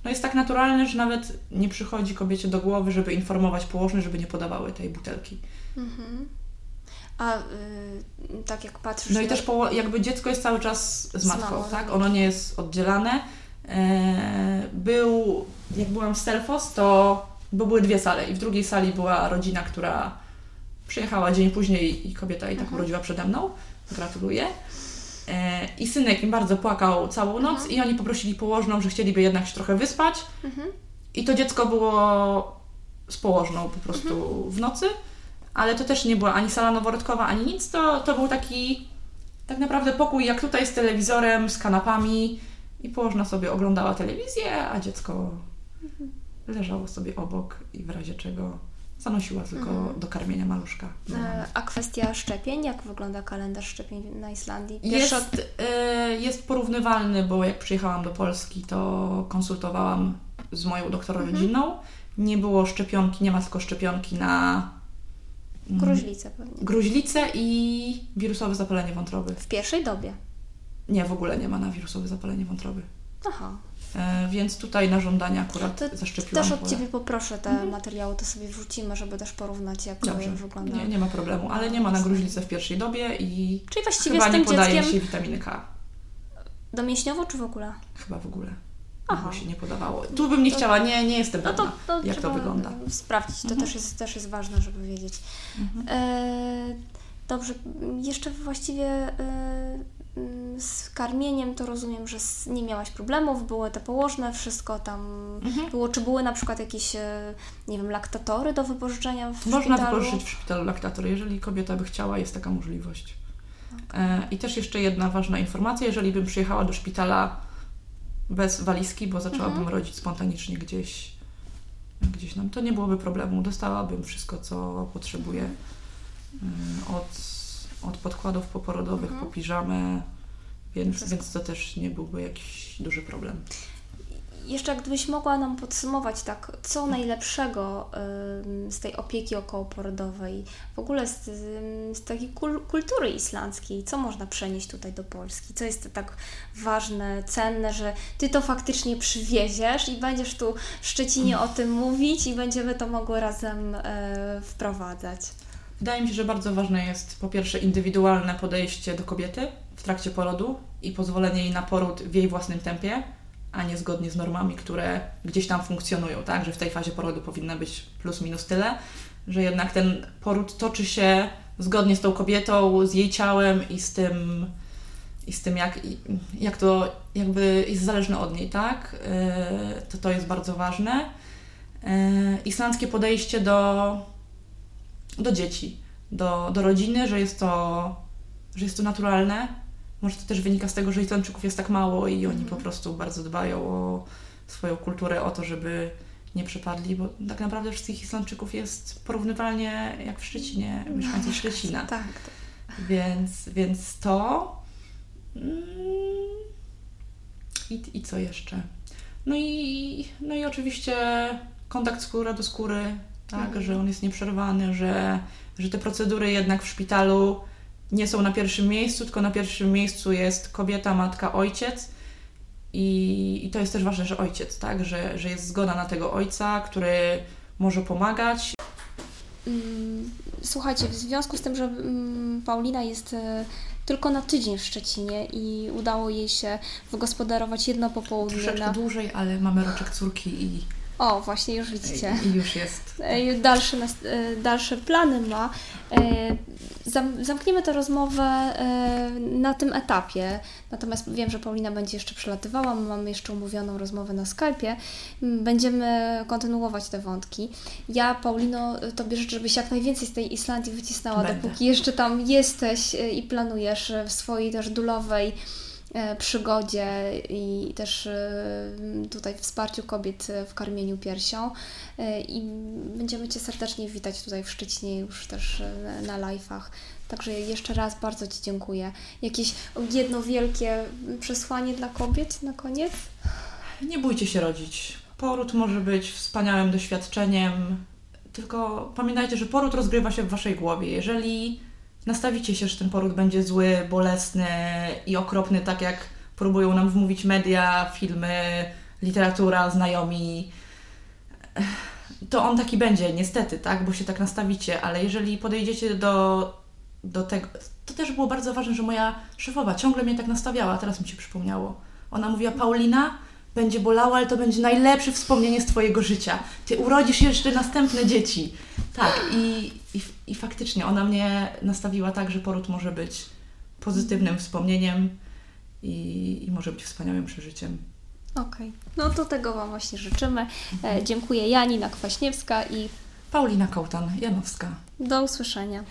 no jest tak naturalne, że nawet nie przychodzi kobiecie do głowy, żeby informować położne, żeby nie podawały tej butelki. Mhm. A y, tak jak patrzysz... No i też jakby dziecko jest cały czas z Z matką, tak? tak. Ono nie jest oddzielane. E, Był, jak byłam w Selfos, to bo były dwie sale i w drugiej sali była rodzina, która przyjechała dzień później i kobieta i tak Mhm. urodziła przede mną. Gratuluję. E, I synek im bardzo płakał całą noc Mhm. i oni poprosili położną, że chcieliby jednak się trochę wyspać. Mhm. I to dziecko było z położną po prostu w nocy, ale to też nie była ani sala noworodkowa, ani nic. To, to był taki tak naprawdę pokój jak tutaj z telewizorem, z kanapami i położna sobie oglądała telewizję, a dziecko leżało sobie obok i w razie czego zanosiła tylko Mhm. do karmienia maluszka. E, A kwestia szczepień, jak wygląda kalendarz szczepień na Islandii? Jest, y, jest porównywalny, bo jak przyjechałam do Polski, to konsultowałam z moją doktor Mhm. rodzinną. Nie było szczepionki, nie ma tylko szczepionki na mm, Gruźlicę pewnie. gruźlicę i wirusowe zapalenie wątroby. W pierwszej dobie. Nie, w ogóle nie ma na wirusowe zapalenie wątroby. Aha. E, więc tutaj na żądanie akurat To zaszczepiłam. Też od Polę. Ciebie poproszę te Mhm. materiały, to sobie wrzucimy, żeby też porównać, jak Dobrze, jak wygląda. nie, nie ma problemu, ale nie ma na gruźlicę w pierwszej dobie i Czyli właściwie chyba z nie tym podaje dzieckiem się witaminy K. domiesięciowo, czy w ogóle? Chyba w ogóle. Aha. Się nie podawało. Tu bym nie To- chciała, nie, nie jestem No pewna, to, to jak to wygląda. sprawdzić, to Mhm. też, jest, też jest ważne, żeby wiedzieć. Mhm. E, dobrze, jeszcze właściwie e, mm, z karmieniem to rozumiem, że nie miałaś problemów, były te położne, wszystko tam Mhm. było. Czy były na przykład jakieś, e, nie wiem, laktatory do wypożyczenia w Można szpitalu? wypożyczyć w szpitalu laktator, jeżeli kobieta by chciała, jest taka możliwość. E, I też jeszcze jedna ważna informacja, jeżeli bym przyjechała do szpitala bez walizki, bo zaczęłabym Mhm. rodzić spontanicznie gdzieś, gdzieś nam, to nie byłoby problemu. Dostałabym wszystko, co potrzebuję. E, Od, od podkładów poporodowych Mhm. po piżamę, więc, Wszystko. więc to też nie byłby jakiś duży problem. Jeszcze gdybyś mogła nam podsumować tak, co najlepszego z tej opieki okołoporodowej, w ogóle z, z takiej kul- kultury islandzkiej, co można przenieść tutaj do Polski? Co jest tak ważne, cenne, że Ty to faktycznie przywieziesz i będziesz tu w Szczecinie o tym mówić i będziemy to mogły razem e, wprowadzać. Wydaje mi się, że bardzo ważne jest po pierwsze indywidualne podejście do kobiety w trakcie porodu i pozwolenie jej na poród w jej własnym tempie, a nie zgodnie z normami, które gdzieś tam funkcjonują, tak? Że w tej fazie porodu powinna być plus minus tyle, że jednak ten poród toczy się zgodnie z tą kobietą, z jej ciałem i z tym, i z tym jak, jak to jakby jest zależne od niej, tak? Yy, To to jest bardzo ważne. Yy, Islandzkie podejście do do dzieci, do, do rodziny, że jest to, że jest to naturalne. Może to też wynika z tego, że Islandczyków jest tak mało i oni Mhm. po prostu bardzo dbają o swoją kulturę, o to, żeby nie przepadli, bo tak naprawdę wszystkich Islandczyków jest porównywalnie jak w Szczecinie, mieszkańców Szczecina. Tak. Więc, więc to. Mm, I, I co jeszcze? No i, no i oczywiście kontakt skóra do skóry tak, Mhm. że on jest nieprzerwany, że, że te procedury jednak w szpitalu nie są na pierwszym miejscu, tylko na pierwszym miejscu jest kobieta, matka, ojciec. I, i to jest też ważne, że ojciec, tak, że, że jest zgoda na tego ojca, który może pomagać. Mm, Słuchajcie, w związku z tym, że mm, Paulina jest e, tylko na tydzień w Szczecinie i udało jej się wygospodarować jedno popołudnie Troszeczkę na... dłużej, ale mamy roczek córki i, O, właśnie, już widzicie. i już jest. Dalsze, dalsze plany ma. E, zam- Zamkniemy tę rozmowę e, na tym etapie. Natomiast wiem, że Paulina będzie jeszcze przylatywała. My mamy jeszcze umówioną rozmowę na Skype'ie. Będziemy kontynuować te wątki. Ja, Paulino, Tobie życzę, żebyś jak najwięcej z tej Islandii wycisnęła, Będę. dopóki jeszcze tam jesteś e, i planujesz w swojej też dulowej przygodzie i też e, tutaj wsparciu kobiet e, w karmieniu piersią. E, I będziemy Cię serdecznie witać tutaj w Szczecinie już też e, na live'ach. Także jeszcze raz bardzo Ci dziękuję. Jakieś jedno wielkie przesłanie dla kobiet na koniec? Nie bójcie się rodzić. Poród może być wspaniałym doświadczeniem, tylko pamiętajcie, że poród rozgrywa się w waszej głowie. Jeżeli nastawicie się, że ten poród będzie zły, bolesny i okropny, tak jak próbują nam wmówić media, filmy, literatura, znajomi, to on taki będzie, niestety, tak, bo się tak nastawicie, ale jeżeli podejdziecie do, do tego, to też było bardzo ważne, że moja szefowa ciągle mnie tak nastawiała, teraz mi się przypomniało. Ona mówiła, Paulina, będzie bolało, ale to będzie najlepsze wspomnienie z Twojego życia. Ty urodzisz jeszcze następne dzieci. Tak, i, i, i faktycznie ona mnie nastawiła tak, że poród może być pozytywnym wspomnieniem i, i może być wspaniałym przeżyciem. Okej, no to tego Wam właśnie życzymy. E, dziękuję Janina Kwaśniewska i Paulina Kołtan, Janowska. do usłyszenia.